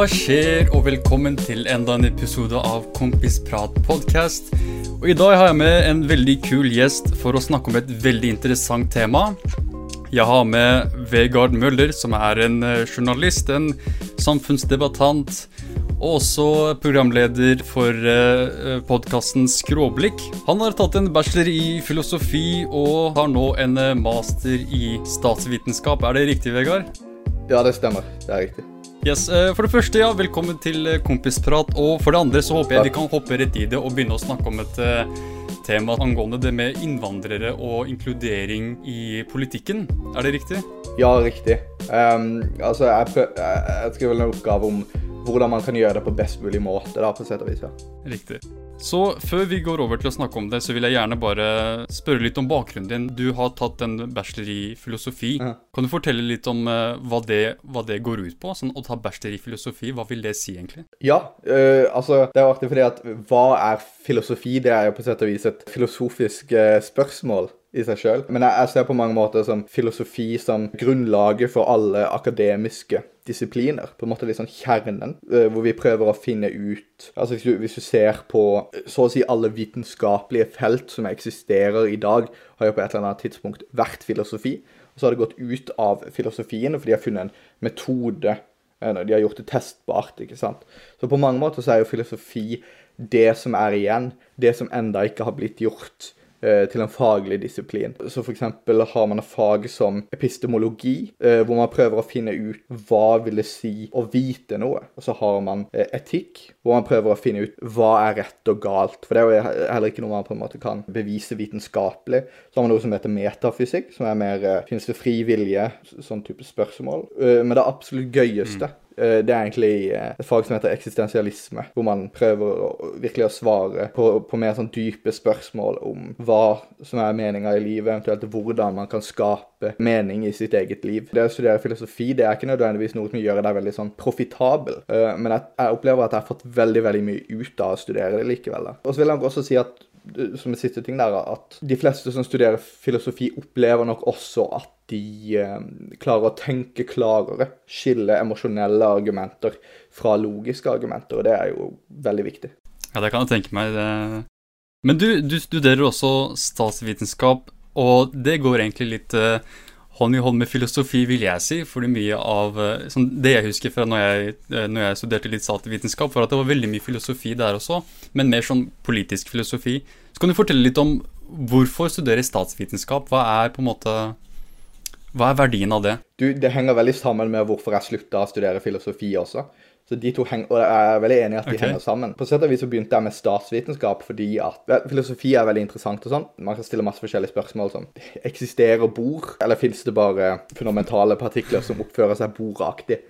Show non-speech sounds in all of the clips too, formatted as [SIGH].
hva skjer, og velkommen til enda en episode av Kompisprat podcast. Og I dag har jeg med en veldig kul gjest for å snakke om et veldig interessant tema. Jeg har med Vegard Møller, som er en eh, journalist, en samfunnsdebattant, og også programleder for uh, podkasten Skråblikk. Han har tatt en bachelor i filosofi og har nå en eh, master i statsvitenskap. Er det riktig, Vegard? Ja, det stemmer. Det er riktig. Yes, eh, For det første, ja, velkommen til eh, Kompisprat. Og for det andre så håper jeg vi kan hoppe rett i det og begynne å snakke om et uh, tema angående det med innvandrere og inkludering i politikken. Er det riktig? Ja, riktig. Um, altså, jeg, prøv, jeg, jeg skriver en oppgave om hvordan man kan gjøre det på best mulig måte, da, på sett og vis. ja. Riktig. Så før vi går over til å snakke om det, så vil jeg gjerne bare spørre litt om bakgrunnen din. Du har tatt en bachelor i filosofi. Ja. Kan du fortelle litt om uh, hva, det, hva, det, går ut på? Sånn, å ta bachelor i filosofi, hva vil det si egentlig? Ja, uh, altså det er artig fordi at hva er filosofi? Det er jo på sett og vis et filosofisk uh, spørsmål i seg sjøl. Men jeg, jeg, ser på mange måter som filosofi som grunnlaget for alle akademiske disipliner. På en måte litt sånn kjernen, uh, hvor vi prøver å finne ut Altså hvis du, hvis du, ser på så å si alle vitenskapelige felt som eksisterer i dag, har jo på et eller annet tidspunkt vært filosofi. Og så har det gått ut av filosofien for de har funnet en metode. Uh, de har gjort det testbart. ikke sant? Så på mange måter så er jo filosofi det som er igjen. Det som enda ikke har blitt gjort Eh, til en faglig disiplin. Så f.eks. har man et fag som epistemologi, eh, hvor man prøver å finne ut hva vil det si å vite noe. Og så har man eh, etikk, hvor man prøver å finne ut hva er rett og galt. For det er jo heller ikke noe man på en måte kan bevise vitenskapelig. Så har man noe som heter metafysikk, som er mer Finnes det fri vilje? Sånn type spørsmål. Men det absolutt gøyeste mm Eh, det er egentlig eh, et fag som heter eksistensialisme, hvor man prøver å, virkelig å svare på, på mer sånn dype spørsmål om hva som er meninga i livet, eventuelt hvordan man kan skape mening i sitt eget liv. Det å studere filosofi det er ikke nødvendigvis noe som gjør deg veldig sånn profitabel, eh, men jeg, jeg, opplever at jeg har fått veldig veldig mye ut av å studere det likevel. Og så vil jeg også si at som en siste ting der, at de fleste som studerer filosofi, opplever nok også at de eh, klarer å tenke klarere. Skille emosjonelle argumenter fra logiske argumenter, og det er jo veldig viktig. Ja, det kan jeg tenke meg. Det. Men du, du studerer også statsvitenskap, og det går egentlig litt eh, hånd i hånd med filosofi, vil jeg si. fordi mye av, eh, Det jeg husker fra når jeg, eh, når jeg studerte litt statsvitenskap, var at det var veldig mye filosofi der også, men mer sånn politisk filosofi. Så kan du fortelle litt om hvorfor studere statsvitenskap? Hva er på en måte hva er verdien av det? Du, Det henger veldig sammen med hvorfor jeg slutta å studere filosofi også. Så de to henger, og Jeg er veldig enig i at de okay. henger sammen. På sett og vis så begynte jeg med statsvitenskap fordi at filosofi er veldig interessant. og sånn. Man kan stille masse forskjellige spørsmål som eksisterer bord, eller fins det bare fundamentale partikler som oppfører seg bordaktig?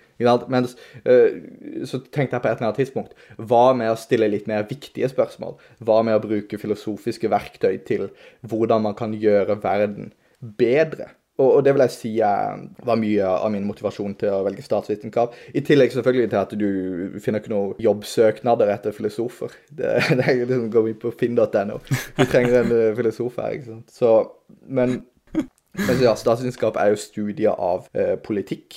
Mens, uh, så tenkte jeg på et eller annet tidspunkt Hva med å stille litt mer viktige spørsmål? Hva med å bruke filosofiske verktøy til hvordan man kan gjøre verden bedre? Og, og, det vil jeg si var mye av min motivasjon til å velge statsvitenskap. I tillegg selvfølgelig til at du finner ikke noen jobbsøknader etter filosofer. Det, [LAUGHS] det er liksom går mye på finn.no. Du trenger en eh, filosof her. ikke sant? Så, men, men ja, statsvitenskap er jo studier av eh, politikk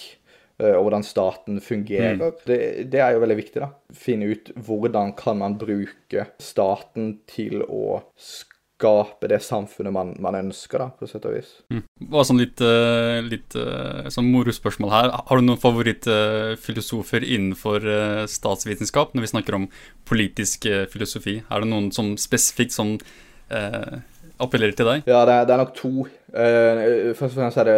eh, og hvordan staten fungerer. Mm. Det, det, er jo veldig viktig. da. Finne ut hvordan kan man bruke staten til å skape skape det samfunnet man, man, ønsker, da, på sett og vis. Mm. Og sånn litt, uh, litt uh, sånn morospørsmål her. Har du noen favorittfilosofer innenfor statsvitenskap når vi snakker om politisk filosofi? Er det noen som spesifikt som appellerer til deg? Ja, det er, det er nok to. Uh, først og fremst er det,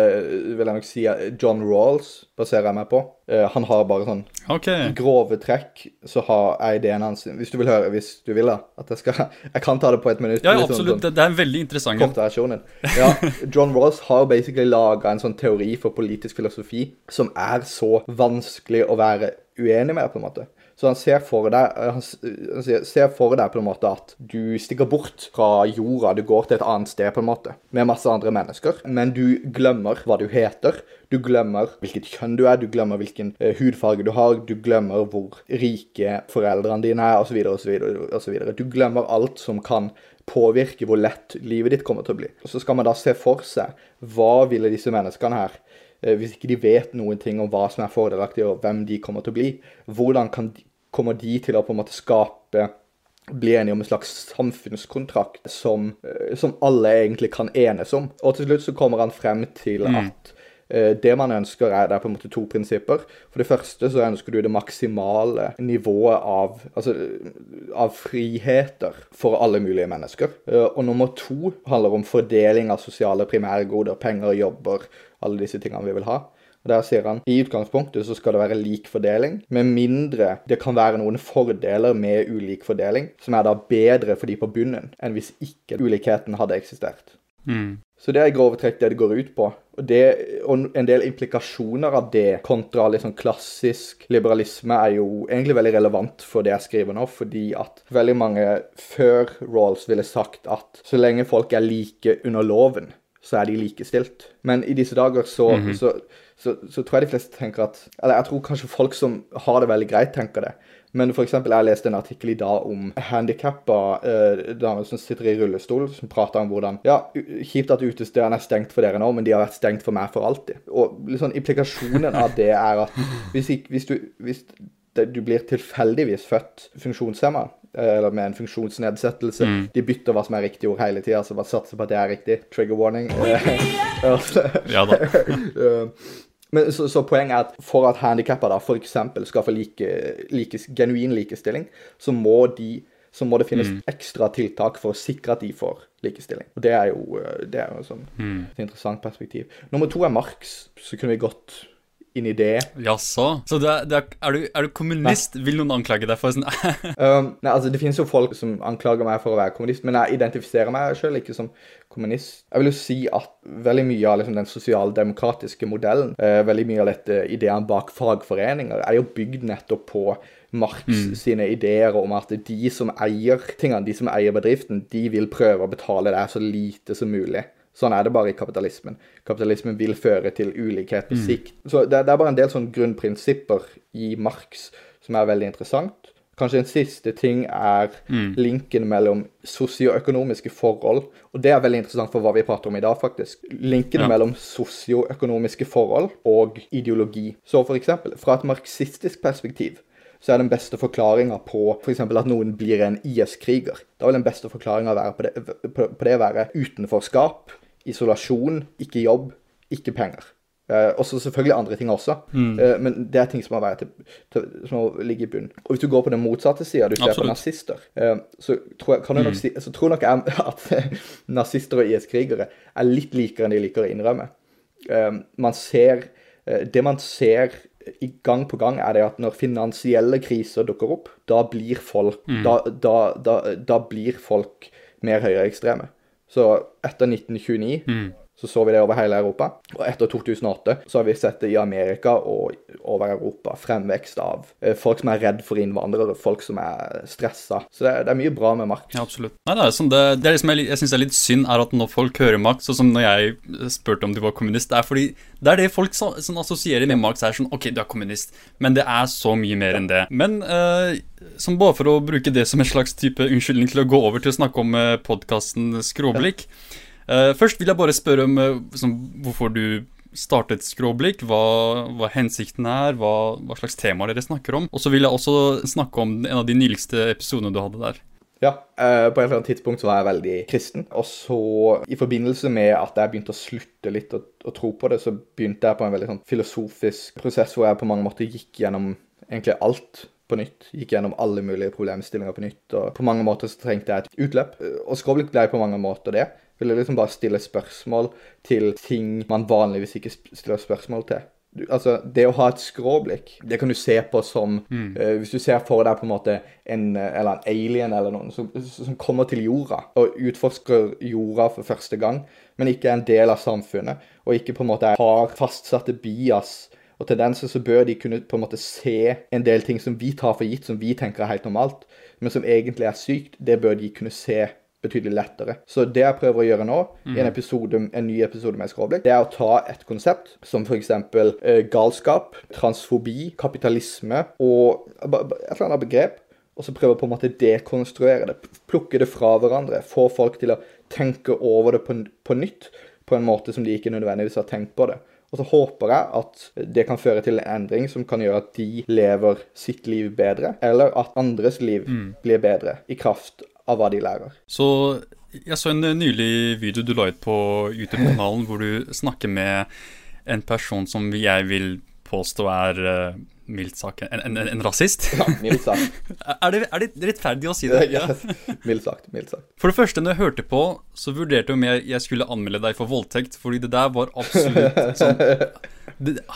vil jeg nok si, John Rawls baserer jeg meg på. Uh, han har bare sånn okay. grove trekk, så har jeg ideen hans Hvis du vil høre, hvis du vil, da. At jeg skal Jeg kan ta det på et minutt. Ja, sånn absolutt. Sånn, det er veldig interessant. Kortversjonen. Ja, [LAUGHS] John Rawls har basically laga en sånn teori for politisk filosofi som er så vanskelig å være uenig med, på en måte. Så han ser for deg eh, han ser for deg på en måte at du stikker bort fra jorda, du går til et annet sted på en måte, med masse andre mennesker, men du glemmer hva du heter. Du glemmer hvilket kjønn du er, du glemmer hvilken uh, hudfarge du har, du glemmer hvor rike foreldrene dine er, osv., osv., osv. Du glemmer alt som kan påvirke hvor lett livet ditt kommer til å bli. Og Så skal man da se for seg hva ville disse menneskene her eh, hvis ikke de vet noen ting om hva som er fordelaktig, og hvem de kommer til å bli, hvordan kan de, kommer de til å på en måte skape bli enige om en slags samfunnskontrakt som, eh, som alle egentlig kan enes om. Og til slutt så kommer han frem til Mm. at eh, det man ønsker, er, det er på en måte to prinsipper. For det første så ønsker du det maksimale nivået av, altså, av friheter for alle mulige mennesker. Eh, og nummer to handler om fordeling av sosiale primærgoder, penger, jobber, alle disse tingene vi vil ha. Og Der sier han i utgangspunktet så skal det være lik fordeling, med mindre det kan være noen fordeler med ulik fordeling, som er da bedre for de på bunnen, enn hvis ikke ulikheten hadde eksistert. Mm. Så det er i grove trekk det det går ut på. Det, og en del implikasjoner av det kontra litt sånn klassisk liberalisme er jo egentlig veldig relevant for det jeg skriver nå, fordi at veldig mange før Rawls ville sagt at så lenge folk er like under loven, så er de likestilt. Men i disse dager så, så, så, så tror jeg de fleste tenker at Eller jeg tror kanskje folk som har det veldig greit, tenker det. Men for eksempel, jeg leste en artikkel i dag om handikappa eh, damer som sitter i rullestol, som prater om hvordan Ja, kjipt at utestedene er stengt for dere nå, men de har vært stengt for meg for alltid. Og liksom, implikasjonen av det er at hvis, ikke, hvis, du, hvis det, du blir tilfeldigvis født funksjonshemma, eh, eller med en funksjonsnedsettelse De bytter hva som er riktig ord hele tida, så bare satser på at det er riktig. Trigger warning. [LAUGHS] Eh, altså, [LAUGHS] Ja da. Men så, så poenget er at for at handikappede f.eks. skal få like, like, genuin likestilling, så må, de, så må det finnes ekstra tiltak for å sikre at de får likestilling. Og det er jo, eh, det er jo sånn, et interessant perspektiv. Nummer to er Marx. Så kunne vi gått inn i det. Jaså? Så det er, det er, er, du, er du kommunist? Vil noen anklage deg for sånn [LAUGHS] Um, nei, altså Det finnes jo folk som anklager meg for å være kommunist, men jeg identifiserer meg selv ikke som kommunist. Jeg vil jo si at veldig mye av liksom, den sosialdemokratiske modellen, uh, veldig mye av dette ideene bak fagforeninger, er jo bygd nettopp på Marx sine ideer om at de som eier tingene, de som eier bedriften, de vil prøve å betale det så lite som mulig. Sånn er det bare i kapitalismen. Kapitalismen vil føre til ulikhet på sikt. Så det, det er bare en del sånne grunnprinsipper i Marx som er veldig interessant. Kanskje en siste ting er linken mellom sosioøkonomiske forhold. Og det er veldig interessant for hva vi prater om i dag, faktisk. Linken Ja. mellom sosioøkonomiske forhold og ideologi. Så for eksempel, fra et marxistisk perspektiv så er den beste forklaringa på f.eks. at noen blir en IS-kriger. Da vil den beste forklaringa på det, på, på det være utenforskap, isolasjon, ikke jobb, ikke penger. Eh, også selvfølgelig andre ting også, eh, men det er ting som må, til, til, som må ligge i bunn. Og hvis du går på den motsatte sida, du ser Absolutt. på nazister, eh, så tror jeg, kan du nok si, så tror nok jeg [LAUGHS] at nazister og IS-krigere er litt likere enn de liker å innrømme. Eh, man ser eh, Det man ser i gang på gang, er det at når finansielle kriser dukker opp, da blir folk, da, da, da, da blir folk mer høyreekstreme. Så etter 1929 så så vi det over hele Europa. Og etter 2008 så har vi sett det i Amerika og over Europa. Fremvekst av eh, folk som er redd for innvandrere, folk som er stressa. Så det, det er mye bra med Marx. Ja, absolutt. Nei, det er sånn, det, det er det som jeg, jeg syns er litt synd, er at når folk hører Marx, sånn som når jeg spurte om du var kommunist, det er fordi det er det folk som, som assosierer med Marx, er sånn Ok, du er kommunist, men det er så mye mer enn det. Men uh, som bare for å bruke det som en slags type unnskyldning til å gå over til å snakke om uh, podkasten Skråblikk eh, Først vil jeg bare spørre om eh, sånn, hvorfor du startet Skråblikk, hva, hva hensikten er, hva, hva slags temaer dere snakker om. Og så vil jeg også snakke om en av de nyligste episodene du hadde der. Ja, eh, på et eller annet tidspunkt så var jeg veldig kristen. Og så, i forbindelse med at jeg begynte å slutte litt å, å tro på det, så begynte jeg på en veldig sånn filosofisk prosess hvor jeg på mange måter gikk gjennom egentlig alt på nytt. Gikk gjennom alle mulige problemstillinger på nytt. Og på mange måter så trengte jeg et utløp. Eh, Og Skråblikk ble på mange måter det. Ville liksom bare stille spørsmål til ting man vanligvis ikke stiller spørsmål til. Du, altså, Det å ha et skråblikk, det kan du se på som eh, Hvis du ser for deg på en måte en, eh, eller en alien eller noen som, som kommer til jorda og utforsker jorda for første gang, men ikke er en del av samfunnet, og ikke på en måte har fastsatte bias og tendenser, så bør de kunne på en måte se en del ting som vi tar for gitt, som vi tenker er helt normalt, men som egentlig er sykt. Det bør de kunne se betydelig lettere. Så det jeg prøver å gjøre nå, i en, episode, en ny episode med Skråblikk, det er å ta et konsept som f.eks. Eh, galskap, transfobi, kapitalisme og et eller annet begrep, og så prøve på en måte dekonstruere det, plukke det fra hverandre, få folk til å tenke over det på, på nytt, på en måte som de ikke nødvendigvis har tenkt på det. Og så håper jeg at det kan føre til en endring som kan gjøre at de lever sitt liv bedre, eller at andres liv blir bedre i kraft av hva de lærer. Så jeg så en nylig video du la ut på YouTube-kanalen hvor du snakker med en person som jeg vil påstå er uh, mildt sagt en, en, en, rasist. Ja, mildt sagt. [LAUGHS] er, det, er, det, rettferdig å si det? [LAUGHS] Ja, mildt sagt. mildt sagt. For det første, når jeg hørte på, så vurderte jeg om jeg, jeg skulle anmelde deg for voldtekt, fordi det der var absolutt sånn [LAUGHS]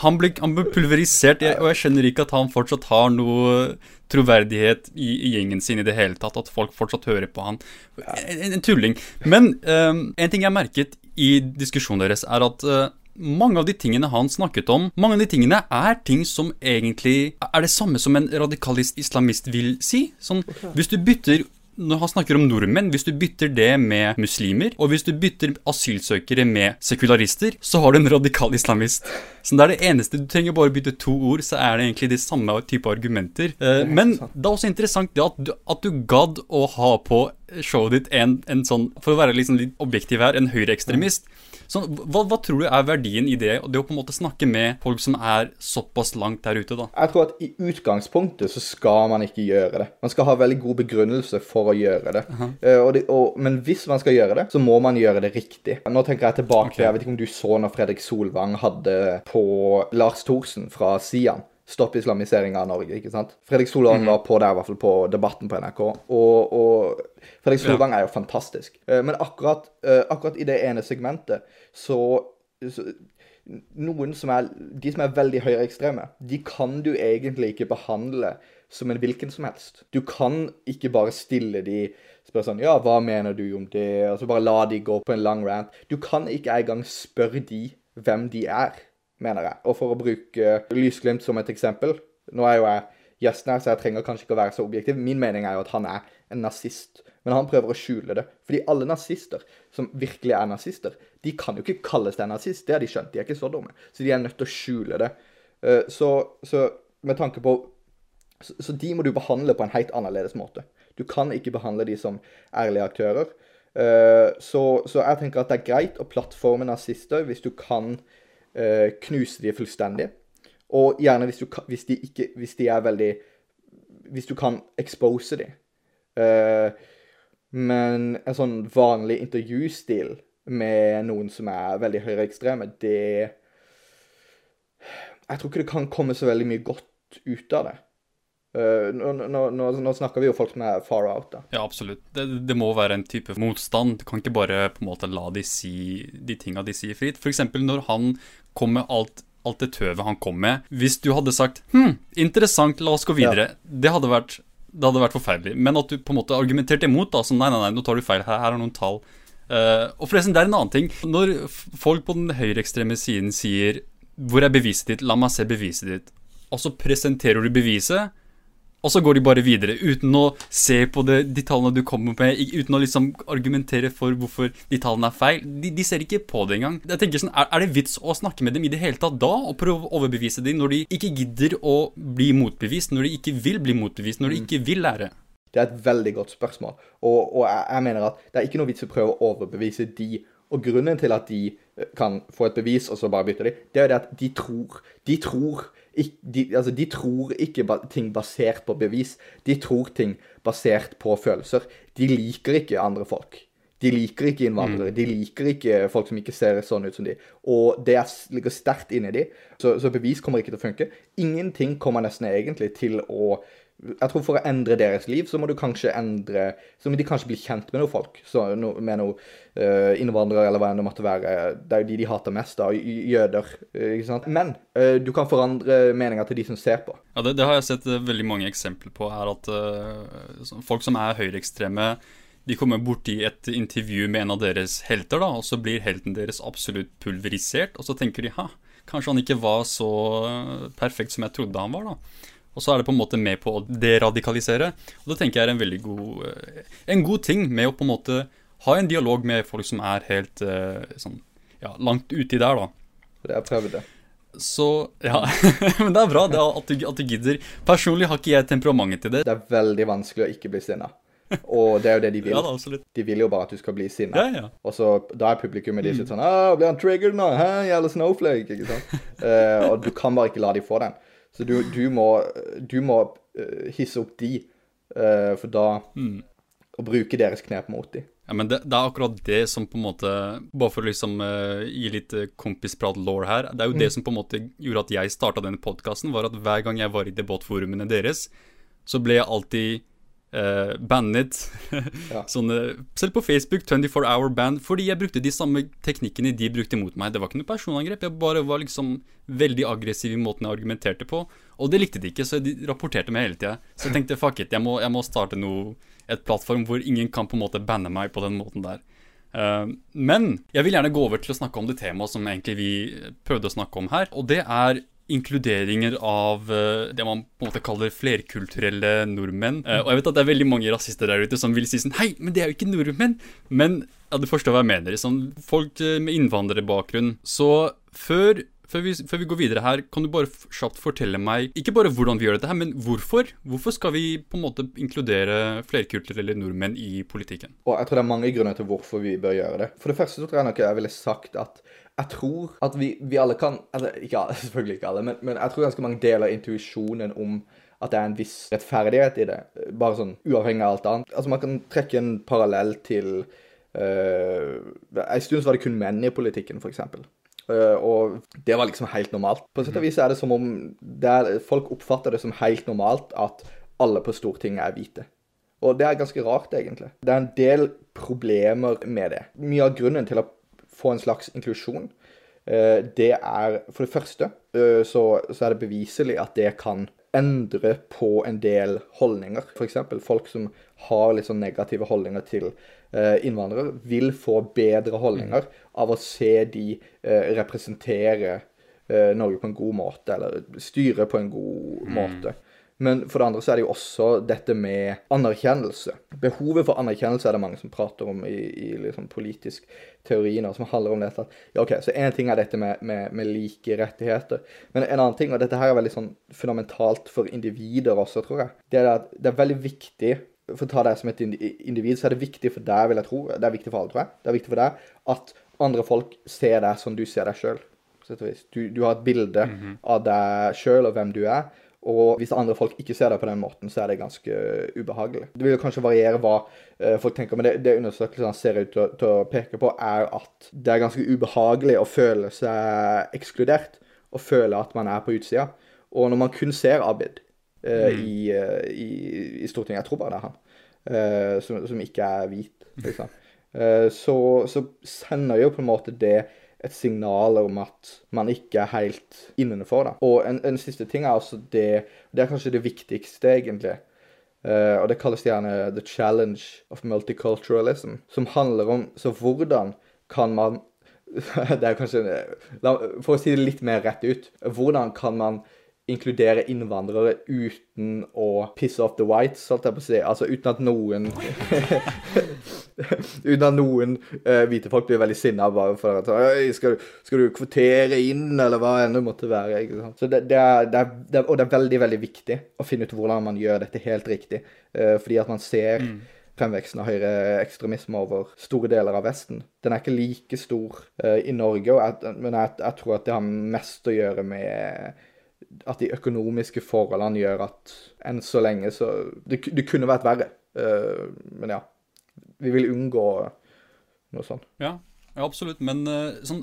han, ble, han, ble, pulverisert, og jeg skjønner ikke at han fortsatt har noe troverdighet i, i, gjengen sin i det hele tatt. At folk fortsatt hører på han. En, en tulling. Men um, en ting jeg merket i diskusjonen deres, er at uh, mange av de tingene han snakket om, mange av de tingene er ting som egentlig er det samme som en radikalist islamist vil si. Sånn, hvis du bytter når han snakker om nordmenn, hvis du bytter det med muslimer, og hvis du bytter asylsøkere med sekularister, så har du en radikal islamist. Så det er det eneste. Du trenger bare å bytte to ord, så er det egentlig de samme type argumenter. Eh, men det er også interessant det at du, at du gadd å ha på showet ditt en, en sånn, for å være liksom litt objektiv her, en høyreekstremist. Så hva, hva, tror du er verdien i det, det å på en måte snakke med folk som er såpass langt der ute, da? Jeg tror at i utgangspunktet så skal man ikke gjøre det. Man skal ha veldig god begrunnelse for å gjøre det. Uh -huh. uh, og det og, men hvis man skal gjøre det, så må man gjøre det riktig. Nå tenker jeg tilbake, okay. jeg vet ikke om du så når Fredrik Solvang hadde på Lars Thorsen fra Sian stopp islamiseringa av Norge. ikke sant? Fredrik Solvang -hmm. var på der, i hvert fall på Debatten på NRK. Og, og Fredrik Solvang ja. er jo fantastisk. Uh, men akkurat, uh, akkurat, i det ene segmentet så, så noen som er, De som er veldig høyreekstreme, de kan du egentlig ikke behandle som en hvilken som helst. Du kan ikke bare stille de spørre sånn Ja, hva mener du om det? Og så bare la de gå på en lang rant. Du kan ikke engang spørre de hvem de er mener jeg. Og for å bruke Lysglimt som et eksempel Nå er jo jeg gjesten her, så jeg trenger kanskje ikke å være så objektiv. Min mening er jo at han er en nazist. Men han prøver å skjule det. Fordi alle nazister som virkelig er nazister, de kan jo ikke kalles deg nazist. Det har de skjønt. De er ikke så dumme. Så de er nødt til å skjule det. Eh, så, så med tanke på så, så, de må du behandle på en helt annerledes måte. Du kan ikke behandle de som ærlige aktører. Eh, så, så jeg tenker at det er greit å plattforme nazister hvis du kan uh, knuse de fullstendig. Og gjerne hvis, du, hvis, de ikke, hvis de er veldig Hvis du kan expose de. Uh, men en sånn vanlig intervjustil med noen som er veldig høyreekstreme, det Jeg tror ikke det kan komme så veldig mye godt ut av det. Uh, nå, nå, nå, snakker vi jo folk som er far out. da. Ja, absolutt. Det, det, må være en type motstand. Du kan ikke bare på en måte la de si de tinga de sier fritt. F.eks. når han kom med alt, alt det tøvet han kom med. Hvis du hadde sagt hm, interessant, la oss gå videre. Ja. Det, hadde vært, det hadde vært forferdelig. Men at du på en måte argumenterte imot, da, som nei, nei, nei, nå tar du feil, her, her er noen tall. Uh, og forresten, det er en annen ting. Når folk på den høyreekstreme siden sier 'Hvor er beviset ditt? La meg se beviset ditt', og så presenterer du beviset og så går de bare videre uten å se på det, de tallene du kommer med, uten å liksom argumentere for hvorfor de tallene er feil. De, de ser ikke på det engang. Jeg tenker sånn, er, er, det vits å snakke med dem i det hele tatt da, og prøve å overbevise dem når de ikke gidder å bli motbevist, når de ikke vil bli motbevist, når de ikke vil lære? Det er et veldig godt spørsmål, og, og jeg, jeg mener at det er ikke noe vits å prøve å overbevise de og grunnen til at de eh, kan få et bevis, og så bare bytte de, det er jo det at de tror De tror de, altså, de tror ikke ting basert på bevis. De tror ting basert på følelser. De liker ikke andre folk. De liker ikke innvandrere. Mm. De liker ikke folk som ikke ser sånn ut som de. Og det ligger sterkt inni de. Så, så bevis kommer ikke til å funke. Ingenting kommer nesten egentlig til å jeg tror For å endre deres liv, så må du kanskje endre Så må de kanskje bli kjent med noen folk. No, med noen uh, innvandrere, eller hva enn det måtte være. Det er jo de de hater mest, da. Jøder. Uh, ikke sant? Men uh, du kan forandre meninga til de som ser på. Ja, det, det har jeg sett veldig mange eksempler på. er at Folk som er høyreekstreme, de kommer borti et intervju med en av deres helter, da, og så blir helten deres absolutt pulverisert. Og så tenker de ha, kanskje han ikke var så perfekt som jeg trodde han var. da. Og så er det på en måte med på å deradikalisere. Og det tenker jeg er en veldig god, eh, en god ting med å på en måte ha en dialog med folk som er helt eh, sånn, ja, langt uti der, da. Det har prøvd det. Så ja, [LAUGHS] men det er bra det at, du, at du gidder. Personlig har ikke jeg temperamentet til det. Det er veldig vanskelig å ikke bli sinna. Og det er jo det de [LAUGHS] vil. Ja. De vil jo bare at du skal bli sinna. Ja, ja. Og så da er publikummet ditt mm. sånn ah, blir han triggered nå? Hæ, jævla snowflake? Ikke sant? uh, [LAUGHS] og du kan bare ikke la de få den. Så du, du må, du må eh, hisse opp de, eh, for da Å bruke deres knep mot de. Ja, men det, det er akkurat det som på en måte Bare for å liksom uh, gi litt kompisprat-law her. Det er jo det som på en måte gjorde at jeg starta denne podkasten, var at hver gang jeg var i debattforumene deres, så ble jeg alltid uh, bandet. [LAUGHS] Ja. Sånne, selv på Facebook, 24 hour ban, fordi jeg brukte de samme teknikkene de brukte mot meg. Det var ikke noe personangrep, jeg bare var liksom veldig aggressiv i måten jeg argumenterte på. Og det likte de ikke, så de rapporterte meg hele tida. Så jeg tenkte fuck it, jeg må, jeg må starte noe, et plattform hvor ingen kan på en måte banne meg på den måten der. Uh, men jeg vil gjerne gå over til å snakke om det temaet som egentlig vi prøvde å snakke om her, og det er inkluderinger av eh, det man på en måte kaller flerkulturelle nordmenn. Eh, og jeg vet at det er veldig mange rasister der ute som vil si sånn Hei, men det er jo ikke nordmenn! Men ja, du forstår hva jeg mener. Sånn, folk eh, med innvandrerbakgrunn. Så før før vi, før vi går videre her, kan du bare kjapt fortelle meg ikke bare hvordan vi gjør dette, her, men hvorfor? Hvorfor skal vi på en måte inkludere flerkulturelle nordmenn i politikken? Og jeg tror det er mange grunner til hvorfor vi bør gjøre det. For det første så tror jeg nok jeg ville sagt at jeg tror at vi, vi alle kan Eller ikke alle, [LAUGHS] selvfølgelig ikke alle, men, men jeg tror ganske mange deler intuisjonen om at det er en viss rettferdighet i det. Bare sånn uavhengig av alt annet. Altså Man kan trekke en parallell til uh, En stund så var det kun menn i politikken, f.eks. Uh, og det var liksom helt normalt. På sett og vis er det som om det folk oppfatter det som helt normalt at alle på Stortinget er hvite. Og det er ganske rart, egentlig. Det er en del problemer med det. Mye av grunnen til å få en slags inklusjon, eh, det er for det første eh, så, så er det beviselig at det kan endre på en del holdninger. F.eks. folk som har litt sånn negative holdninger til eh, innvandrere, vil få bedre holdninger av å se de eh, representere eh, Norge på en god måte, eller styre på en god måte. Men for det andre så er det jo også dette med anerkjennelse. Behovet for anerkjennelse er det mange som prater om i, i liksom politisk teori nå, som handler om dette. at, Ja, ok, Så én ting er dette med, med, med like rettigheter. Men en annen ting, og dette her er veldig sånn fundamentalt for individer også, tror jeg, det er at det er veldig viktig for å ta deg som et individ, så er det viktig for deg, vil jeg tro, det er viktig for alle, tror jeg, det er viktig for deg at andre folk ser deg som du ser deg sjøl. Du, du har et bilde av deg sjøl og hvem du er. Og hvis andre folk ikke ser deg på den måten, så er det ganske ubehagelig. Det vil jo kanskje variere hva eh, folk tenker, men det, det undersøkelsene ser ut til, til å peke på, er at det er ganske ubehagelig å føle seg ekskludert, og føle at man er på utsida. Og når man kun ser Abid eh, i, eh, i, i Stortinget, jeg tror bare det er han, eh, som, som ikke er hvit, liksom, eh, så, så sender jo på en måte det et signal om at man ikke er helt innenfor. Da. Og en, en siste ting er altså det Det er kanskje det viktigste, egentlig. Uh, og det kalles gjerne 'the challenge of multiculturalism'. Som handler om Så hvordan kan man [LAUGHS] Det er kanskje For å si det litt mer rett ut. Hvordan kan man inkludere innvandrere uten å pisse off the whites, holdt jeg på å si. Altså uten at noen [LAUGHS] [LAUGHS] Uten at noen eh, hvite folk blir veldig sinna bare for at «Øy, skal, skal du kvotere inn, eller hva enn det måtte være. Så det, det, er, det, er, Og det er veldig, veldig viktig å finne ut hvordan man gjør dette helt riktig. eh, fordi at man ser fremveksten av høyreekstremisme over store deler av Vesten. Den er ikke like stor uh, i Norge, jeg, men jeg, jeg tror at det har mest å gjøre med at de økonomiske forholdene gjør at enn så lenge så Det, det kunne vært verre. uh, men ja. Vi vil unngå noe sånt. Ja, ja absolutt. Men eh, sånn,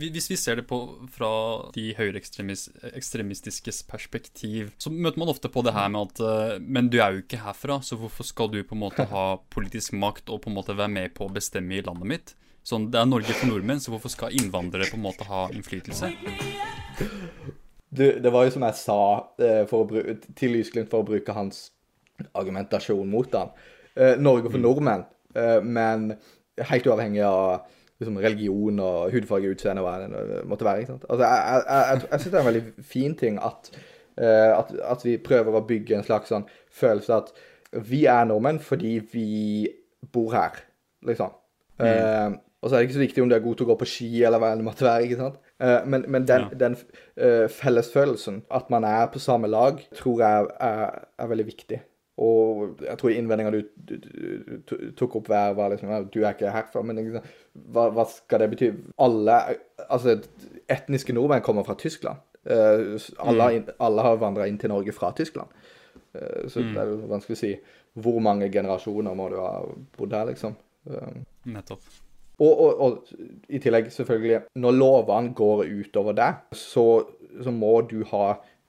hvis vi ser det på fra de høyreekstremistiskes perspektiv, så møter man ofte på det her med at eh, Men du er jo ikke herfra, så hvorfor skal du på en måte ha [LAUGHS] politisk makt og på en måte være med på å bestemme i landet mitt? Sånn, Det er Norge for nordmenn, så hvorfor skal innvandrere på en måte ha innflytelse? Det, det var jo som jeg sa eh, til Lysglimt for å bruke hans argumentasjon mot han. Norge for nordmenn, eh, men helt uavhengig av liksom, religion og hudfarge, utseende, og hva det måtte være. ikke sant? Altså, jeg jeg, jeg, jeg, syns det er en veldig fin ting at, eh, at, at vi prøver å bygge en slags sånn følelse at vi er nordmenn fordi vi bor her, liksom. Eh, og så er det ikke så viktig om du er god til å gå på ski, eller hva det måtte være. ikke sant? Eh, men men den, Ja. den uh, fellesfølelsen, at man er på samme lag, tror jeg er, er veldig viktig. Og jeg tror innvendinga du, du, du, du tok opp hver, var liksom Du er ikke herfra, men liksom, hva, hva, skal det bety? Alle Altså, etniske nordmenn kommer fra Tyskland. Uh, alle, mm. alle, har vandra inn til Norge fra Tyskland. Uh, så mm. det er jo vanskelig å si hvor mange generasjoner må du ha bodd her, liksom. Uh, Nettopp. Og, og, og, i tillegg, selvfølgelig, når lovene går utover deg, så, så, må du ha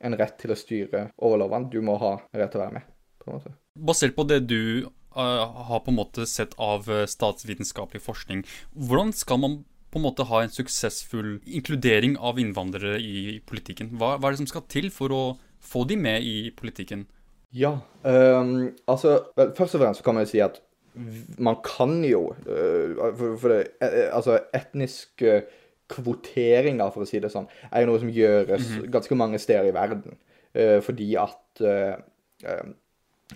en rett til å styre over lovene. Du må ha en rett til å være med. På en måte. Basert på det du uh, har på en måte sett av uh, statsvitenskapelig forskning, hvordan skal man på en måte ha en suksessfull inkludering av innvandrere i politikken? Hva, hva er det som skal til for å få de med i politikken? Ja, um, altså Først og fremst kan man jo si at man kan jo uh, for, for det, uh, Altså, etnisk uh, kvoteringer, for å si det sånn, er jo noe som gjøres -hmm. ganske mange steder i verden. fordi at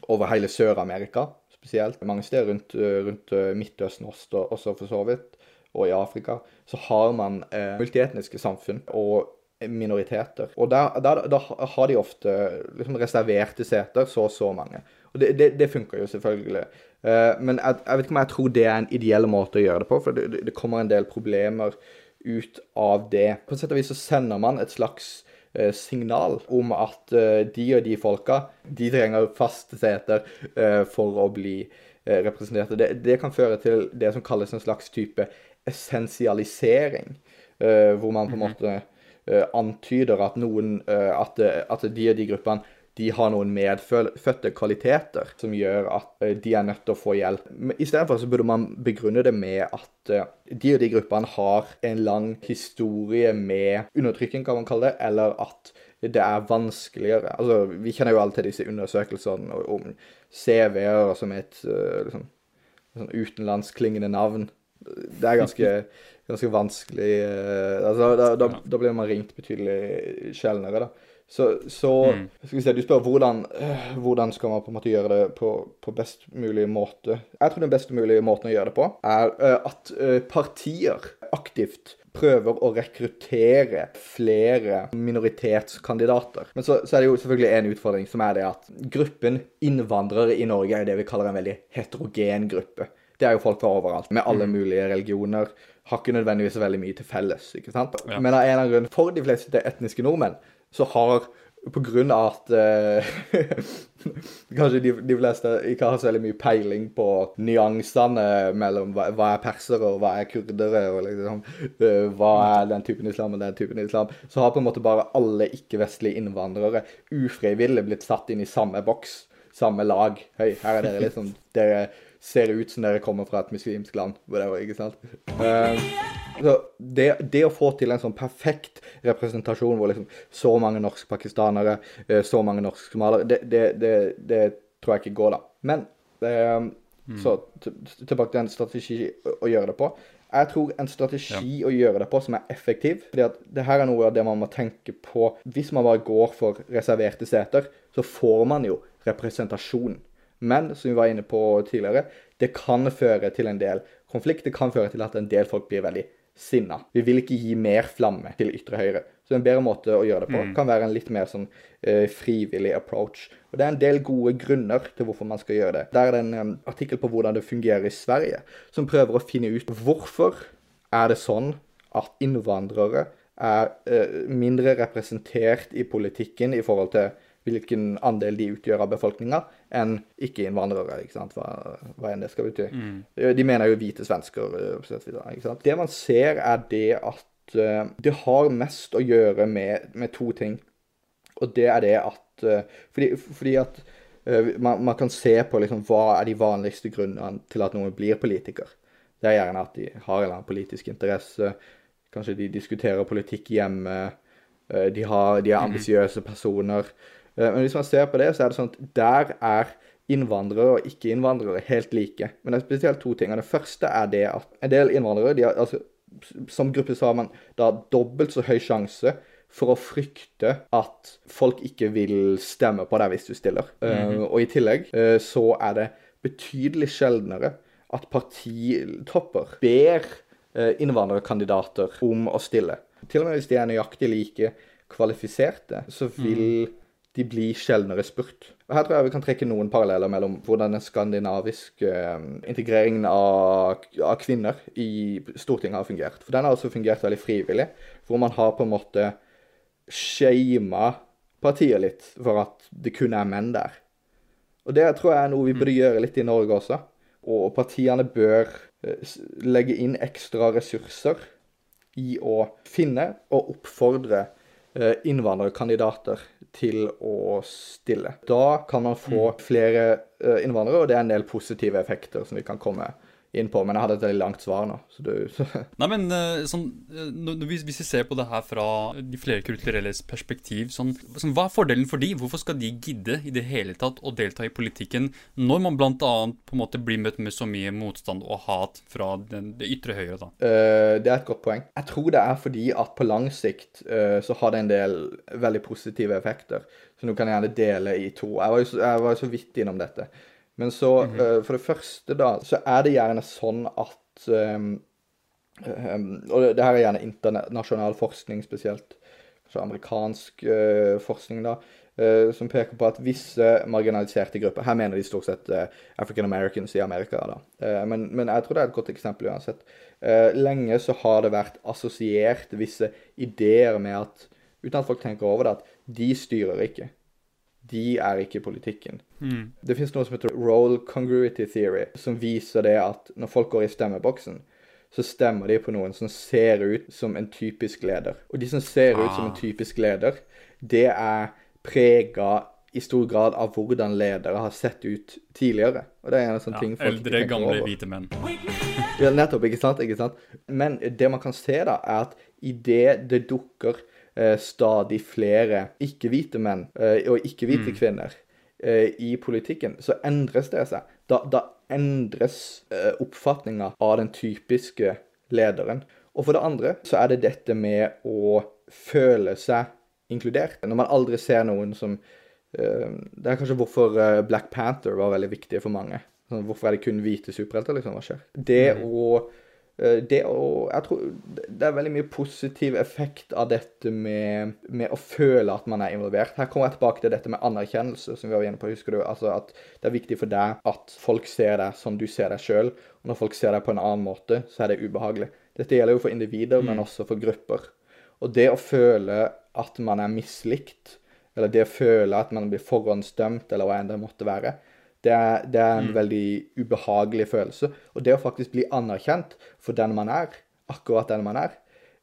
over hele Sør-Amerika spesielt, mange steder rundt, rundt Midtøsten også, også, for så vidt, og i Afrika, så har man multietniske samfunn. og minoriteter. Og da har de ofte liksom reserverte seter, så og så mange. Og det, det, det funker jo selvfølgelig. Uh, men jeg, jeg, vet ikke om jeg tror det er en ideell måte å gjøre det på, for det, det kommer en del problemer ut av det. På sett og vis så sender man et slags signal om at uh, de og de folka, de trenger faste seter for å bli representerte. Det, det, kan føre til det som kalles en slags type essensialisering, hvor man på en mhm. måte antyder at noen at, at de og de gruppene de har noen medfødte kvaliteter som gjør at eh, de er nødt til å få hjelp. Istedenfor så burde man begrunne det med at eh, de og de gruppene har en lang historie med undertrykking, kan man kalle det, eller at det er vanskeligere. Altså, Vi kjenner jo alle til disse undersøkelsene om CV-er som et eh, liksom, sånn utenlandsklingende navn. Det er ganske, ganske vanskelig altså, da, da, da, blir man ringt betydelig sjeldnere, da. Så, så mm. se, du spør hvordan, øh, hvordan skal man på en måte gjøre det på, på, best mulig måte. Jeg tror den best mulige måten å gjøre det på, er uh, at uh, partier aktivt prøver å rekruttere flere minoritetskandidater. Men så, så, er det jo selvfølgelig en utfordring, som er det at gruppen innvandrere i Norge er det vi kaller en veldig heterogen gruppe. Det er jo folk fra overalt, med alle mm. mulige religioner. Har ikke nødvendigvis veldig mye til felles. ikke sant? Ja. Men av en eller annen grunn, for de fleste etniske nordmenn, så har på grunn av at uh, [LAUGHS] Kanskje de, de, fleste ikke har så veldig mye peiling på nyansene mellom hva, hva er persere og hva er kurdere, og liksom, uh, hva er den typen islam og den typen islam. Så har på en måte bare alle ikke-vestlige innvandrere ufrivillig blitt satt inn i samme boks, samme lag. Hei, her er dere liksom Dere ser ut som dere kommer fra et muslimsk land. Whatever, ikke sant? Uh, så det, det, å få til en sånn perfekt representasjon hvor liksom så mange norsk-pakistanere, uh, så mange norsk-somaliere, det, det, det, tror jeg ikke går, da. Men uh, mm. så tilbake til en strategi å gjøre det på. Jeg tror en strategi ja. å gjøre det på som er effektiv fordi at det her er noe av det man må tenke på. Hvis man bare går for reserverte seter, så får man jo representasjon. Men som vi var inne på tidligere, det kan føre til en del konflikt. Det kan føre til at en del folk blir veldig sinna. Vi vil ikke gi mer flamme til ytre høyre. Så en bedre måte å gjøre det på mm. kan være en litt mer sånn uh, frivillig approach. Og Det er en del gode grunner til hvorfor man skal gjøre det. Der er det en um, artikkel på hvordan det fungerer i Sverige, som prøver å finne ut hvorfor er det sånn at innvandrere er uh, mindre representert i politikken i forhold til hvilken andel de utgjør av befolkninga, enn ikke-innvandrere. ikke sant? Hva, hva, enn det skal bety. Mm. De mener jo hvite svensker. Eh, ikke sant? Det man ser, er det at uh, det har mest å gjøre med, med, to ting. Og det er det at uh, fordi, fordi, at uh, man, man, kan se på liksom, hva er de vanligste grunnene til at noen blir politiker. Det er gjerne at de har en eller annen politisk interesse. Kanskje de diskuterer politikk hjemme. De, har, de er mm. ambisiøse personer. Eh, men hvis man ser på det, så er det sånn at der er innvandrere og ikke-innvandrere helt like. Men det er spesielt to ting. Det første er det at en del innvandrere de har, altså, Som gruppe så har man da dobbelt så høy sjanse for å frykte at folk ikke vil stemme på deg hvis du stiller. Mm -hmm. uh, og i tillegg uh, så er det betydelig sjeldnere at partitopper ber uh, innvandrerkandidater om å stille. Til og med hvis de er nøyaktig like kvalifiserte, så vil mm de blir sjeldnere spurt. Og Her tror jeg vi kan trekke noen paralleller mellom hvordan den skandinaviske eh, integreringen av, av, kvinner i Stortinget har fungert. For den har også fungert veldig frivillig, hvor man har på en måte shama partiet litt for at det kun er menn der. Og det tror jeg er noe vi burde gjøre litt i Norge også. Og partiene bør eh, legge inn ekstra ressurser i å finne og oppfordre innvandrerkandidater til å stille. Da kan man få mm. flere eh, innvandrere, og det er en del positive effekter som vi kan komme med inn på, men jeg hadde et veldig langt svar nå. Så du. [LAUGHS] Nei, men eh, sånn, eh, hvis vi ser på det her fra de flere kulturelles perspektiv, sånn, sånn, hva er fordelen for de? Hvorfor skal de gidde i det hele tatt å delta i politikken når man bl.a. på en måte blir møtt med så mye motstand og hat fra den, det ytre høyre? da? Uh, det er et godt poeng. Jeg tror det er fordi at på lang sikt uh, så har det en del veldig positive effekter. Så nå kan jeg gjerne dele i to. Jeg var jo så, jeg var så vidt innom dette. Men så, mm -hmm. uh, for det første, da, så er det gjerne sånn at um, um, Og det, det, her er gjerne internasjonal forskning spesielt. Så amerikansk uh, forskning, da. Uh, som peker på at visse marginaliserte grupper Her mener de stort sett African Americans i Amerika. da. Men, men, jeg tror det er et godt eksempel uansett. lenge så har det vært assosiert visse ideer med at Uten at folk tenker over det, at de styrer ikke de er ikke politikken. Mm. Det fins noe som heter role congruity theory, som viser det at når folk går i stemmeboksen, så stemmer de på noen som ser ut som en typisk leder. Og de som ser ah. ut som en ah. typisk leder, det er prega i stor grad av hvordan ledere har sett ut tidligere. Og det er en sånn ja, ting folk Eldre, gamle, over. hvite menn. ja, nettopp. Ikke sant? ikke sant? Men det man kan se, da, er at idet det dukker stadig flere ikke-hvite menn eh, og ikke-hvite mm. kvinner eh, i politikken, så endres det seg. Da, da endres eh, oppfatninga av den typiske lederen. Og for det andre så er det dette med å føle seg inkludert. Når man aldri ser noen som eh, Det er kanskje hvorfor eh, Black Panther var veldig viktig for mange. Sånn, hvorfor er det kun hvite superhelter, liksom? Hva skjer? Det mm. å Eh, det, å, tror, det er veldig mye positiv effekt av dette med, med, å føle at man er involvert. Her kommer jeg tilbake til dette med anerkjennelse, som vi var inne på. husker du, altså At det er viktig for deg at folk ser deg som du ser deg sjøl. Og når folk ser deg på en annen måte, så er det ubehagelig. Dette gjelder jo for individer, mm. men også for grupper. Og det å føle at man er mislikt, eller det å føle at man blir forhåndsdømt, eller hva enn det måtte være, det er, det er en mm. veldig ubehagelig følelse. Og det å faktisk bli anerkjent for den man er, akkurat den man er,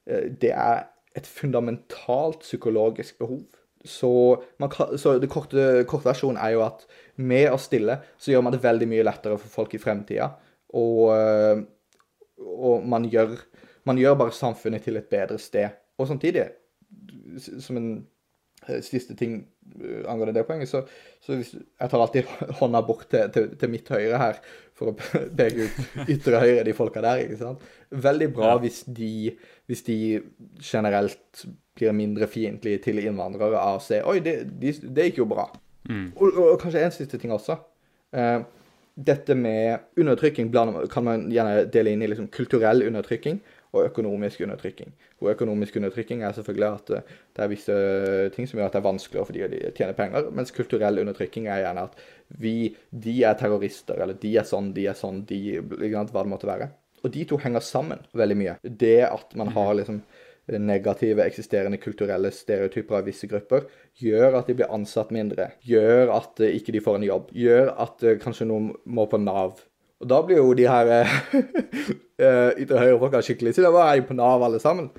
eh, det er et fundamentalt psykologisk behov. Så, kan, så det korte, korte versjonen er jo at med å stille så gjør man det veldig mye lettere for folk i fremtida. Og, eh, og man, gjør, man gjør bare samfunnet til et bedre sted. Og samtidig, som en siste ting eh, angående det poenget, så, så hvis, jeg tar alltid [LAUGHS] hånda bort til, til, til, mitt høyre her for å [LAUGHS] peke ut ytre høyre, de folka der. ikke sant? Veldig bra ja. hvis, de, hvis, de, generelt blir mindre fiendtlige til innvandrere av å se Oi, det, de, det gikk jo bra. Mm. Og, og, og, kanskje en siste ting også. Uh, dette med undertrykking kan man gjerne dele inn i liksom kulturell undertrykking og økonomisk undertrykking. Og økonomisk undertrykking er selvfølgelig at eh, det er visse ting som gjør at det er vanskeligere for de å tjene penger, mens kulturell undertrykking er gjerne at vi, de er terrorister, eller de er sånn, de er sånn, de Hva det måtte være. Og de to henger sammen veldig mye. Det at man har liksom negative eksisterende kulturelle stereotyper av visse grupper, gjør at de blir ansatt mindre, gjør at ikke de får en jobb, gjør at eh, kanskje noen må på Nav og da blir jo de her [LAUGHS] uh, ytre høyre-folka skikkelig Så da var jeg på Nav, alle sammen.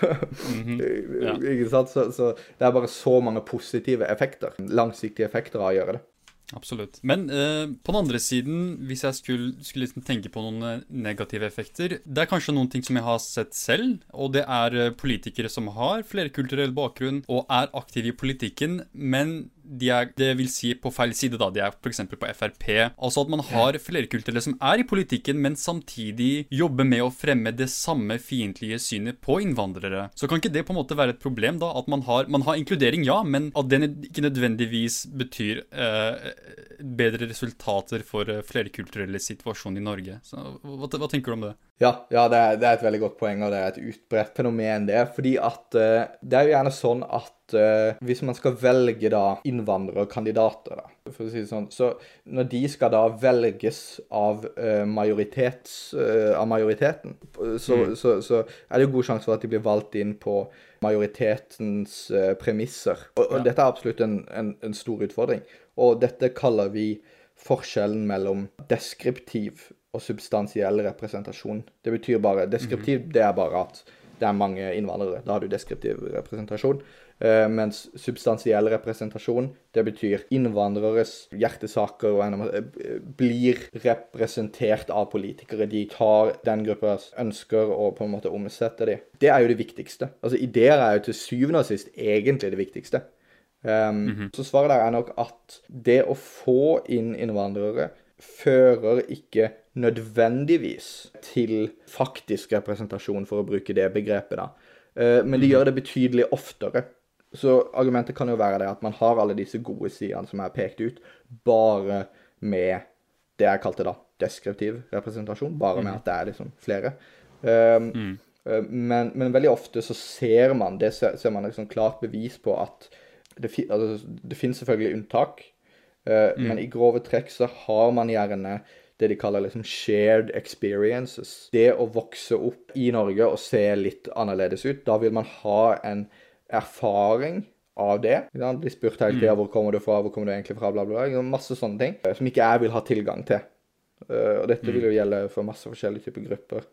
mm -hmm. [LAUGHS] ja. Ikke sant? Så, så, det er bare så mange positive effekter, langsiktige effekter av å gjøre det. Absolutt. Men eh, på den andre siden, hvis jeg skulle, skulle liksom tenke på noen eh, negative effekter Det er kanskje noen ting som jeg har sett selv, og det er politikere som har flerkulturell bakgrunn og er aktive i politikken, men de er det vil si på feil side, da. De er f.eks. på Frp. Altså at man har flerkulturelle som er i politikken, men samtidig jobber med å fremme det samme fiendtlige synet på innvandrere. Så kan ikke det på en måte være et problem, da? At man har, man har inkludering, ja, men at det ikke nødvendigvis betyr eh, bedre resultater for eh, flerkulturelle situasjon i Norge. Så, hva, hva, tenker du om det? Ja, ja det, er, det, er, et veldig godt poeng, og det er et utbredt fenomen, det. Fordi at uh, det er jo gjerne sånn at uh, hvis man skal velge da innvandrerkandidater, da, for å si det sånn, så når de skal da velges av, uh, majoritets, av majoriteten, så, mm. så, så, er det jo god sjanse for at de blir valgt inn på majoritetens premisser. Og, og ja. dette er absolutt en, en, en stor utfordring. Og dette kaller vi forskjellen mellom deskriptiv og substansiell representasjon. Det betyr bare Deskriptiv, mm. det er bare at det er mange innvandrere. Da har du deskriptiv representasjon. Uh, mens substansiell representasjon, det betyr innvandreres hjertesaker og uh, blir representert av politikere. De tar den gruppas ønsker og på en måte omsetter de. Det er jo det viktigste. Altså Ideer er jo til syvende og sist egentlig det viktigste. Um, mm -hmm. Så svaret der er nok at det å få inn innvandrere fører ikke nødvendigvis til faktisk representasjon, for å bruke det begrepet, da. Uh, men de mhm. gjør det betydelig oftere. Så argumentet kan jo være det at man har alle disse gode sidene som er pekt ut, bare med det jeg kalte da deskriptiv representasjon. Bare med mhm. at det er liksom flere. Um, mm. men, men, veldig ofte så ser man det ser, ser man liksom klart bevis på at det, altså, det finnes selvfølgelig unntak, uh, mm. men i grove trekk så har man gjerne det de kaller liksom shared experiences. Det å vokse opp i Norge og se litt annerledes ut, da vil man ha en erfaring av det. Blir spurt hele tida mm. hvor kommer du fra, hvor kommer du egentlig fra, bla, bla, bla. Masse sånne ting eh, som ikke jeg vil ha tilgang til. Uh, og dette mm. vil jo gjelde for masse forskjellige typer grupper.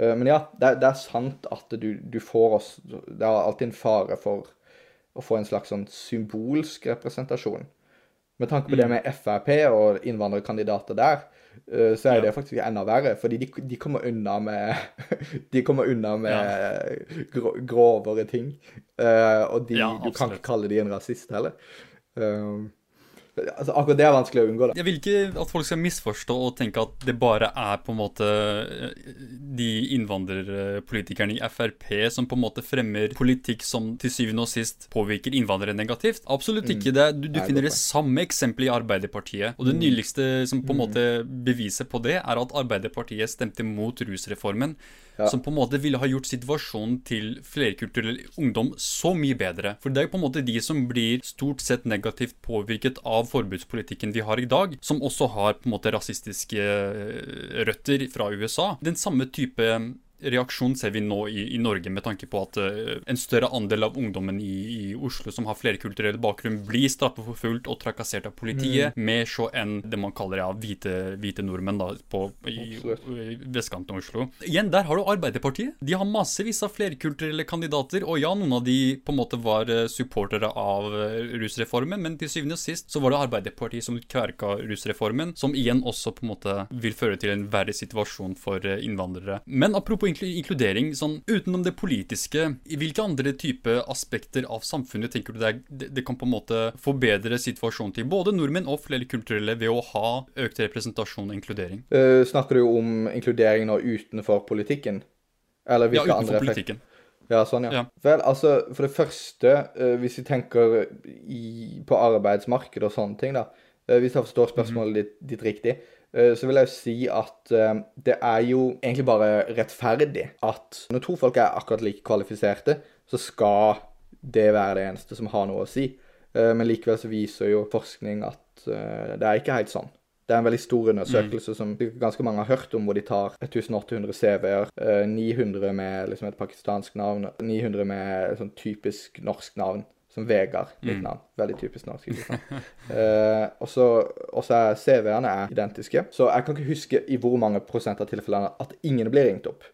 Uh, men ja, det, det, er sant at du, du får oss Det er alltid en fare for å få en slags sånn symbolsk representasjon. Med tanke på det mm. med Frp og innvandrerkandidater der, eh, så er det faktisk enda verre. Fordi de, de kommer unna med [LAUGHS] De kommer unna med ja. grovere ting. Eh, og de, ja, du kan ikke kalle de en rasist heller. Um, Altså, akkurat det er vanskelig å unngå. da. Jeg vil ikke at folk skal misforstå og tenke at det bare er på en måte eh, de innvandrerpolitikerne i Frp som på en måte fremmer politikk som til syvende og sist påvirker innvandrere negativt. Absolutt mm. ikke. det. Du, du finner det samme eksempelet i Arbeiderpartiet. Og det mm. nyligste som på en mm. måte beviser på det, er at Arbeiderpartiet stemte mot rusreformen ja. som på en måte ville ha gjort situasjonen til flerkulturell ungdom så mye bedre. For det er jo på en måte de som blir stort sett negativt påvirket av forbudspolitikken vi har i dag, som også har på en måte rasistiske eh, røtter fra USA. Den samme type reaksjon ser vi nå i, i, Norge, med tanke på at uh, en større andel av ungdommen i, i, Oslo som har flerkulturell bakgrunn, blir straffeforfulgt og trakassert av politiet, mm. mer så enn det man kaller ja, hvite, hvite nordmenn da, på, i, i vestkanten av Oslo. Igjen, der har du Arbeiderpartiet. De har massevis av flerkulturelle kandidater, og ja, noen av de på en måte var uh, supportere av uh, rusreformen, men til syvende og sist så var det Arbeiderpartiet som kverka rusreformen, som igjen også på en måte vil føre til en verre situasjon for innvandrere. Men apropos inkludering, sånn utenom det politiske, i hvilke andre type aspekter av samfunnet tenker du det, det, det kan på en måte forbedre situasjonen til både nordmenn og flere kulturelle ved å ha økt representasjon og inkludering? Uh, snakker du om inkludering nå utenfor politikken? Eller hvilke ja, utenfor politikken. Ja, sånn, ja. ja. Vel, altså, for det første, uh, hvis vi tenker i, på arbeidsmarkedet og sånne ting, da. Uh, hvis jeg forstår spørsmålet mm -hmm. ditt, ditt riktig, så vil jeg jo si at eh, det er jo egentlig bare rettferdig at når to folk er akkurat like kvalifiserte, så skal det være det eneste som har noe å si. Eh, men likevel så viser jo forskning at det er ikke helt sånn. Det er en veldig stor undersøkelse mm. som ganske mange har hørt om, hvor de tar 1800 CV-er, 900 med liksom et pakistansk navn, 900 med sånn typisk norsk navn som Vegard, mitt mm. navn. Veldig typisk norsk. uh, [LAUGHS] og så er CV-ene identiske. Så jeg kan ikke huske i hvor mange prosent av tilfellene at ingen blir ringt opp.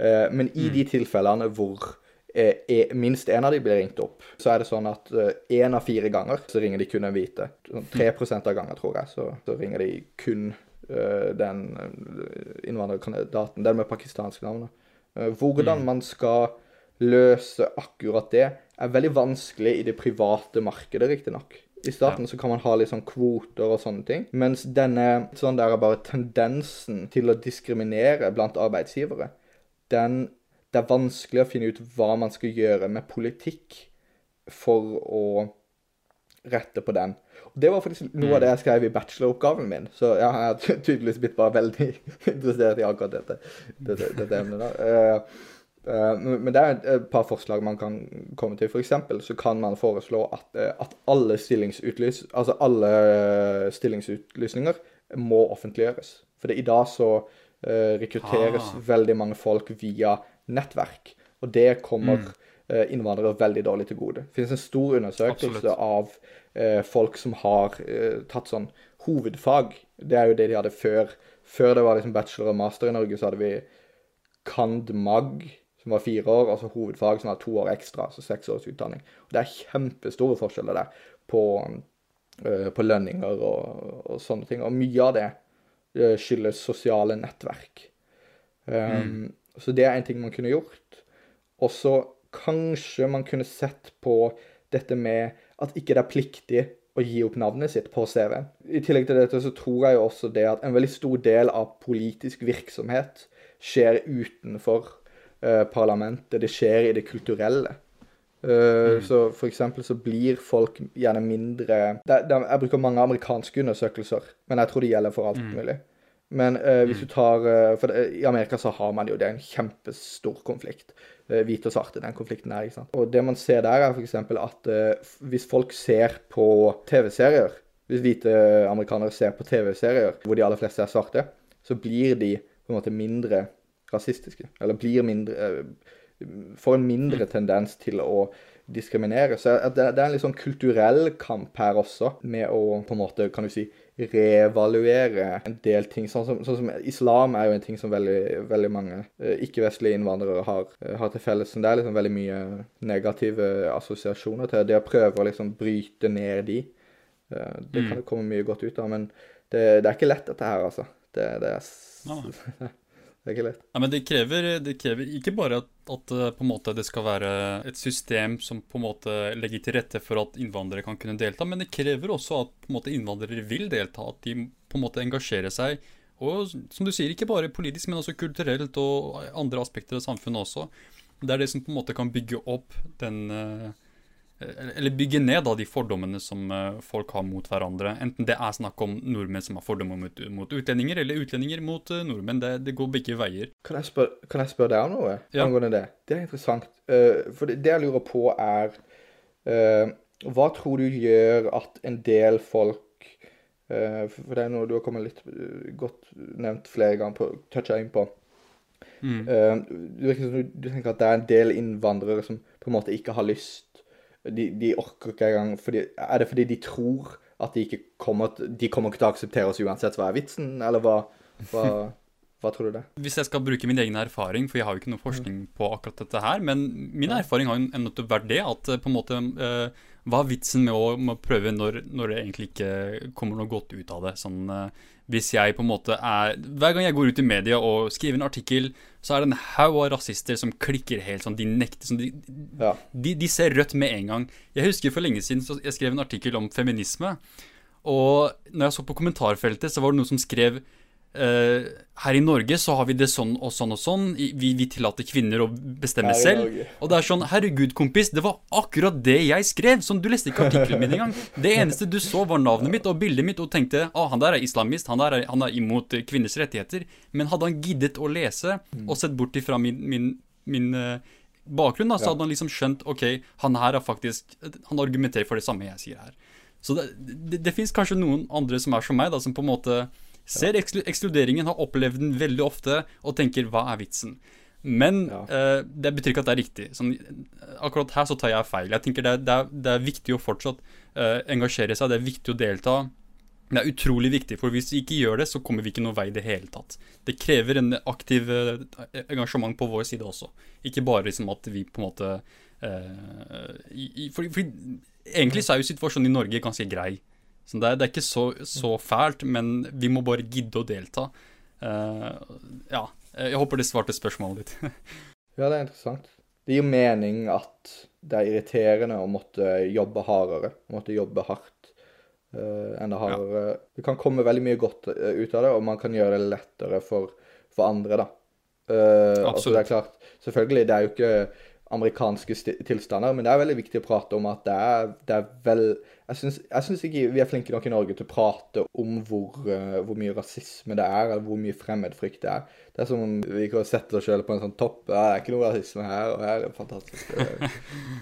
Uh, men i mm. de tilfellene hvor uh, minst én av de blir ringt opp, så er det sånn at én av fire ganger så ringer de kun en hvite. Sånn 3 av ganger, tror jeg, så, så ringer de kun den innvandrerkandidaten, den med pakistanske navn. hvordan mm. man skal løse akkurat det, er veldig vanskelig i det private markedet, riktignok. I starten ja. så kan man ha litt sånn kvoter og sånne ting. Mens denne sånn der er bare tendensen til å diskriminere blant arbeidsgivere, den Det er vanskelig å finne ut hva man skal gjøre med politikk for å rette på den. Og Det var faktisk noe av det jeg skrev i bacheloroppgaven min, så ja, jeg har tydeligvis blitt bare veldig [LAUGHS] interessert i akkurat dette, dette, dette emnet. da. Uh, men det er et par forslag man kan komme til. Eksempel så kan man foreslå at, uh, at alle, stillingsutlys, altså alle stillingsutlysninger må offentliggjøres. For i dag så rekrutteres Ah. veldig mange folk via nettverk, og det kommer Mm. eh, innvandrere veldig dårlig til gode. Det finnes en stor undersøkelse Absolutt. av eh, folk som har eh, tatt sånn hovedfag. Det er jo det de hadde før. Før det var liksom bachelor og master i Norge, så hadde vi cand. Som var fire år, altså hovedfag som var to år ekstra, altså seks års utdanning. Og det er kjempestore forskjeller der på, eh, på lønninger og, og sånne ting. Og mye av det eh, skyldes sosiale nettverk. Um, Så det er en ting man kunne gjort. Og så kanskje man kunne sett på dette med at ikke det er pliktig å gi opp navnet sitt på CV-en. I tillegg til dette så tror jeg jo også det at en veldig stor del av politisk virksomhet skjer utenfor eh, parlamentet. Det skjer i det kulturelle. Eh, Så for eksempel så blir folk gjerne mindre de, de, Jeg bruker mange amerikanske undersøkelser, men jeg tror det gjelder for alt mulig. Men uh, hvis du tar uh, For det, i Amerika så har man jo det er en kjempestor konflikt. Hvite og svarte, den konflikten der. ikke sant? Og det man ser der, er f.eks. at hvis folk ser på TV-serier Hvis hvite amerikanere ser på TV-serier hvor de aller fleste er svarte, så blir de på en måte mindre rasistiske. Eller blir mindre eh, Får en mindre tendens til å diskriminere. Så det, er en litt sånn kulturell kamp her også, med å på en måte, kan du si, reevaluere en del ting. Sånn som, sånn som islam er jo en ting som veldig, veldig mange eh, ikke-vestlige innvandrere har, eh, har til felles. Det er liksom veldig mye negative assosiasjoner til det å prøve å liksom bryte ned de. Det kan det komme mye godt ut av, men det, det er ikke lett dette her, altså. Det, det, er. [LAUGHS] det er ikke lett. Ja, men det krever, det krever ikke bare at, at eh, måte det skal være et system som på en måte legger til rette for at innvandrere kan kunne delta, men det krever også at måte innvandrere vil delta, at de på en måte engasjerer seg. Og som du sier, ikke bare politisk, men også kulturelt og andre aspekter av samfunnet også. Det er det som på en måte kan bygge opp den eh, Eller bygge ned da de fordommene som eh, folk har mot hverandre. Enten det er snakk om nordmenn som har fordommer mot, mot utlendinger, eller utlendinger mot eh, nordmenn. Det, det går begge veier. Kan jeg spørre, kan jeg spørre deg om noe Ja. angående det? Det er interessant. Uh, for det, det jeg lurer på, er uh, Hva tror du gjør at en del folk uh, For det er noe du har kommet litt eh, godt nevnt flere ganger på, toucha inn på. Mm. Eh, du, virker som du, du tenker at det er en del innvandrere som på en måte ikke har lyst De, de orker ikke engang fordi, Er det fordi de tror at de ikke kommer, de kommer ikke til å akseptere oss uansett? Hva er vitsen, eller hva, hva, hva tror du det? Hvis jeg skal bruke min egen erfaring, for jeg har jo ikke noe forskning på akkurat dette her, men min erfaring har jo nettopp vært det at eh, på en måte eh, Hva er vitsen med å, med å prøve når, når det egentlig ikke kommer noe godt ut av det? Sånn, eh, hvis jeg på en måte er Hver gang jeg går ut i media og skriver en artikkel, så er det en haug av rasister som klikker helt sånn. De nekter sånn. De, Ja. de, de ser rødt med en gang. Jeg husker for lenge siden så jeg skrev en artikkel om feminisme. Og når jeg så på kommentarfeltet, så var det noen som skrev eh, Her i Norge så har vi det sånn og sånn og sånn. Vi, vi tillater kvinner å bestemme selv. Og det er sånn Herregud, kompis, det var akkurat det jeg skrev! Sånn, Du leste ikke artikkelen min engang. Det eneste du så, var navnet mitt og bildet mitt, og tenkte ah, han der er islamist, han der er, han er imot eh, kvinners rettigheter. Men hadde han giddet å lese og sett bort ifra min, min, min uh, bakgrunn, da, så hadde han liksom skjønt ok, han her er faktisk Han argumenterer for det samme jeg sier her. Så det, det, det fins kanskje noen andre som er som meg, da, som på en måte ser ekskluderingen, har opplevd den veldig ofte, og tenker 'hva er vitsen'? Men Ja. uh, det betyr ikke at det er riktig. Sånn, akkurat her så tar jeg feil. Jeg tenker det det er, det er viktig å fortsatt uh, engasjere seg, det er viktig å delta. Det er utrolig viktig, for hvis vi ikke gjør det, så kommer vi ikke noen vei i det hele tatt. Det krever en aktiv engasjement på vår side også. Ikke bare liksom at vi på en måte i, for, fordi egentlig så er jo situasjonen i Norge ganske grei. Så det er, det er ikke så, så fælt, men vi må bare gidde å delta. Uh, ja, jeg håper det svarte spørsmålet ditt. [LAUGHS] Ja, det er interessant. Det gir mening at det er irriterende å måtte jobbe hardere, å måtte jobbe hardt eh, enda hardere. Det kan komme veldig mye godt eh, ut av det, og man kan gjøre det lettere for, for andre, da. Eh, altså, det er klart, selvfølgelig, det er jo ikke amerikanske tilstander, men det er veldig viktig å prate om at det er, det er vel Jeg syns, ikke vi er flinke nok i Norge til å prate om hvor, uh, hvor mye rasisme det er, eller hvor mye fremmedfrykt det er. Det er som om vi kan sette oss sjøl på en sånn topp. Ja, det er ikke noe rasisme her, og her er fantastisk. Det,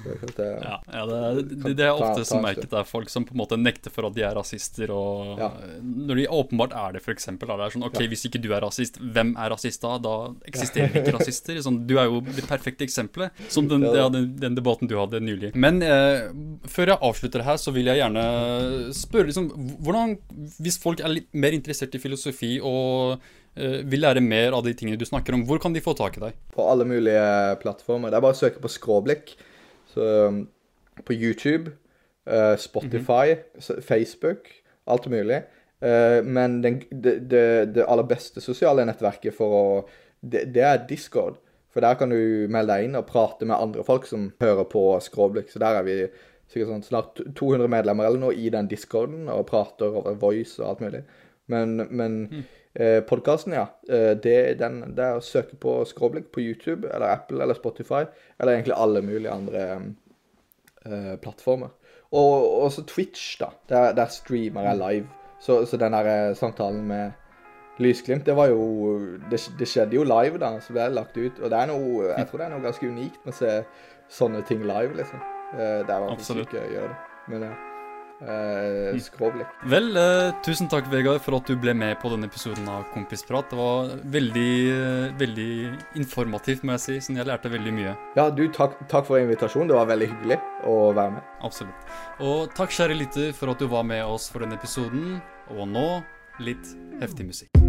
det, det, [LAUGHS] ja, ja det, er ofte som merket er folk som på en måte nekter for at de er rasister, og ja. når de åpenbart er det, f.eks. Det er sånn OK, hvis ikke du er rasist, hvem er rasist da? Da eksisterer ikke rasister. Sånn, du er jo det perfekte eksempelet, som den, den, den debatten du hadde nylig. Men eh, før jeg avslutter her, så vil jeg gjerne spørre liksom, hvordan, Hvis folk er litt mer interessert i filosofi og uh, vil lære mer av de tingene du snakker om, hvor kan de få tak i deg? På alle mulige plattformer. Det er bare å søke på Skråblikk. Så um, på YouTube, uh, Spotify, mm -hmm. Facebook, alt mulig. Uh, men den, det, det, det, aller beste sosiale nettverket for å det, det er Discord. For der kan du melde deg inn og prate med andre folk som hører på Skråblikk. Så der er vi sikkert sånn snart 200 medlemmer eller noe i den discorden og prater over voice og alt mulig. Men, men mm. eh, podkasten, ja. Eh, det, den, det, er å søke på Skråblikk på YouTube eller Apple eller Spotify, eller egentlig alle mulige andre eh, plattformer. Og også Twitch, da. Der, der streamer jeg live. Så, så den der eh, samtalen med Lysglimt, det var jo det, det, skjedde jo live, da. Så ble det lagt ut. Og det er noe Jeg tror det er noe ganske unikt med å se sånne ting live, liksom. Eh, det er vanskelig ikke å gjøre det. Men ja. Uh, skråblikk. Vel, uh, tusen takk, Vegard, for at du ble med på denne episoden av Kompisprat. Det var veldig, uh, veldig informativt, må jeg si. Sånn, jeg lærte veldig mye. Ja, du, takk, takk for invitasjonen. Det var veldig hyggelig å være med. Absolutt. Og takk, kjære lytter, for at du var med oss for denne episoden. Og nå litt heftig musikk.